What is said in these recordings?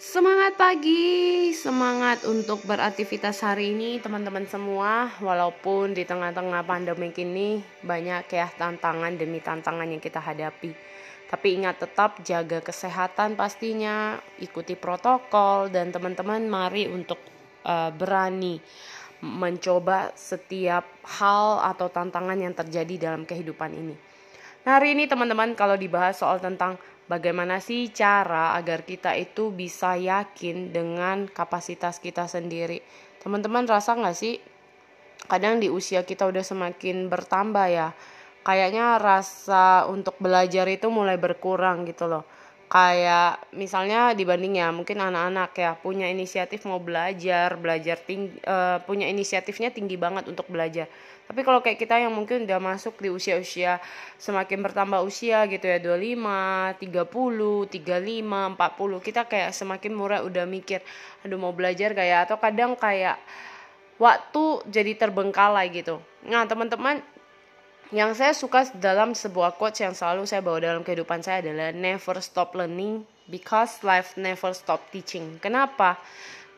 Semangat pagi, semangat untuk beraktivitas hari ini teman-teman semua. Walaupun di tengah-tengah pandemi ini banyak ya tantangan demi tantangan yang kita hadapi. Tapi ingat tetap jaga kesehatan pastinya, ikuti protokol Dan teman-teman mari untuk uh, berani mencoba setiap hal atau tantangan yang terjadi dalam kehidupan ini. Nah hari ini teman-teman kalau dibahas soal tentang bagaimana sih cara agar kita itu bisa yakin dengan kapasitas kita sendiri. Teman-teman rasa nggak sih? Kadang di usia kita udah semakin bertambah ya, kayaknya rasa untuk belajar itu mulai berkurang gitu loh kayak misalnya dibanding ya mungkin anak-anak ya punya inisiatif mau belajar belajar tinggi uh, punya inisiatifnya tinggi banget untuk belajar. Tapi kalau kayak kita yang mungkin udah masuk di usia-usia semakin bertambah usia gitu ya 25 30 35 40 kita kayak semakin murah udah mikir aduh mau belajar kayak atau kadang kayak waktu jadi terbengkalai gitu. Nah teman-teman yang saya suka dalam sebuah quotes yang selalu saya bawa dalam kehidupan saya adalah never stop learning because life never stop teaching. Kenapa?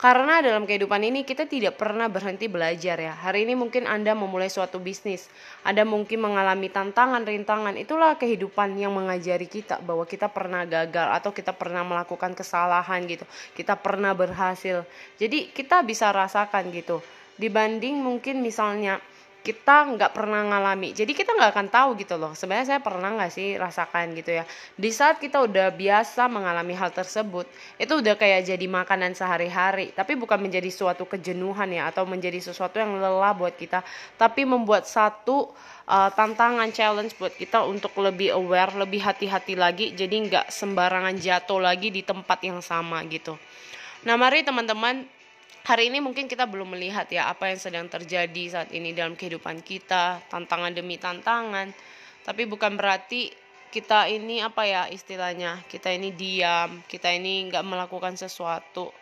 Karena dalam kehidupan ini kita tidak pernah berhenti belajar ya. Hari ini mungkin Anda memulai suatu bisnis, Anda mungkin mengalami tantangan, rintangan. Itulah kehidupan yang mengajari kita bahwa kita pernah gagal atau kita pernah melakukan kesalahan gitu. Kita pernah berhasil. Jadi kita bisa rasakan gitu. Dibanding mungkin misalnya kita nggak pernah ngalami. Jadi kita nggak akan tahu gitu loh. Sebenarnya saya pernah nggak sih rasakan gitu ya? Di saat kita udah biasa mengalami hal tersebut itu udah kayak jadi makanan sehari-hari. Tapi bukan menjadi suatu kejenuhan ya atau menjadi sesuatu yang lelah buat kita. Tapi membuat satu uh, tantangan challenge buat kita untuk lebih aware lebih hati-hati lagi. Jadi nggak sembarangan jatuh lagi di tempat yang sama gitu. Nah mari teman-teman hari ini mungkin kita belum melihat ya apa yang sedang terjadi saat ini dalam kehidupan kita, tantangan demi tantangan. Tapi bukan berarti kita ini apa ya istilahnya, kita ini diam, kita ini nggak melakukan sesuatu.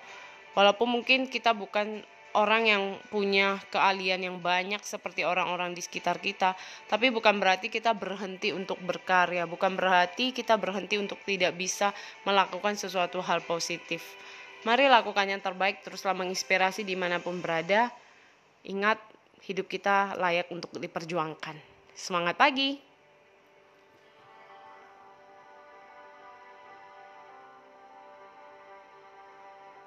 Walaupun mungkin kita bukan orang yang punya keahlian yang banyak seperti orang-orang di sekitar kita, tapi bukan berarti kita berhenti untuk berkarya, bukan berarti kita berhenti untuk tidak bisa melakukan sesuatu hal positif. Mari lakukan yang terbaik, teruslah menginspirasi di mana pun berada. Ingat, hidup kita layak untuk diperjuangkan. Semangat pagi!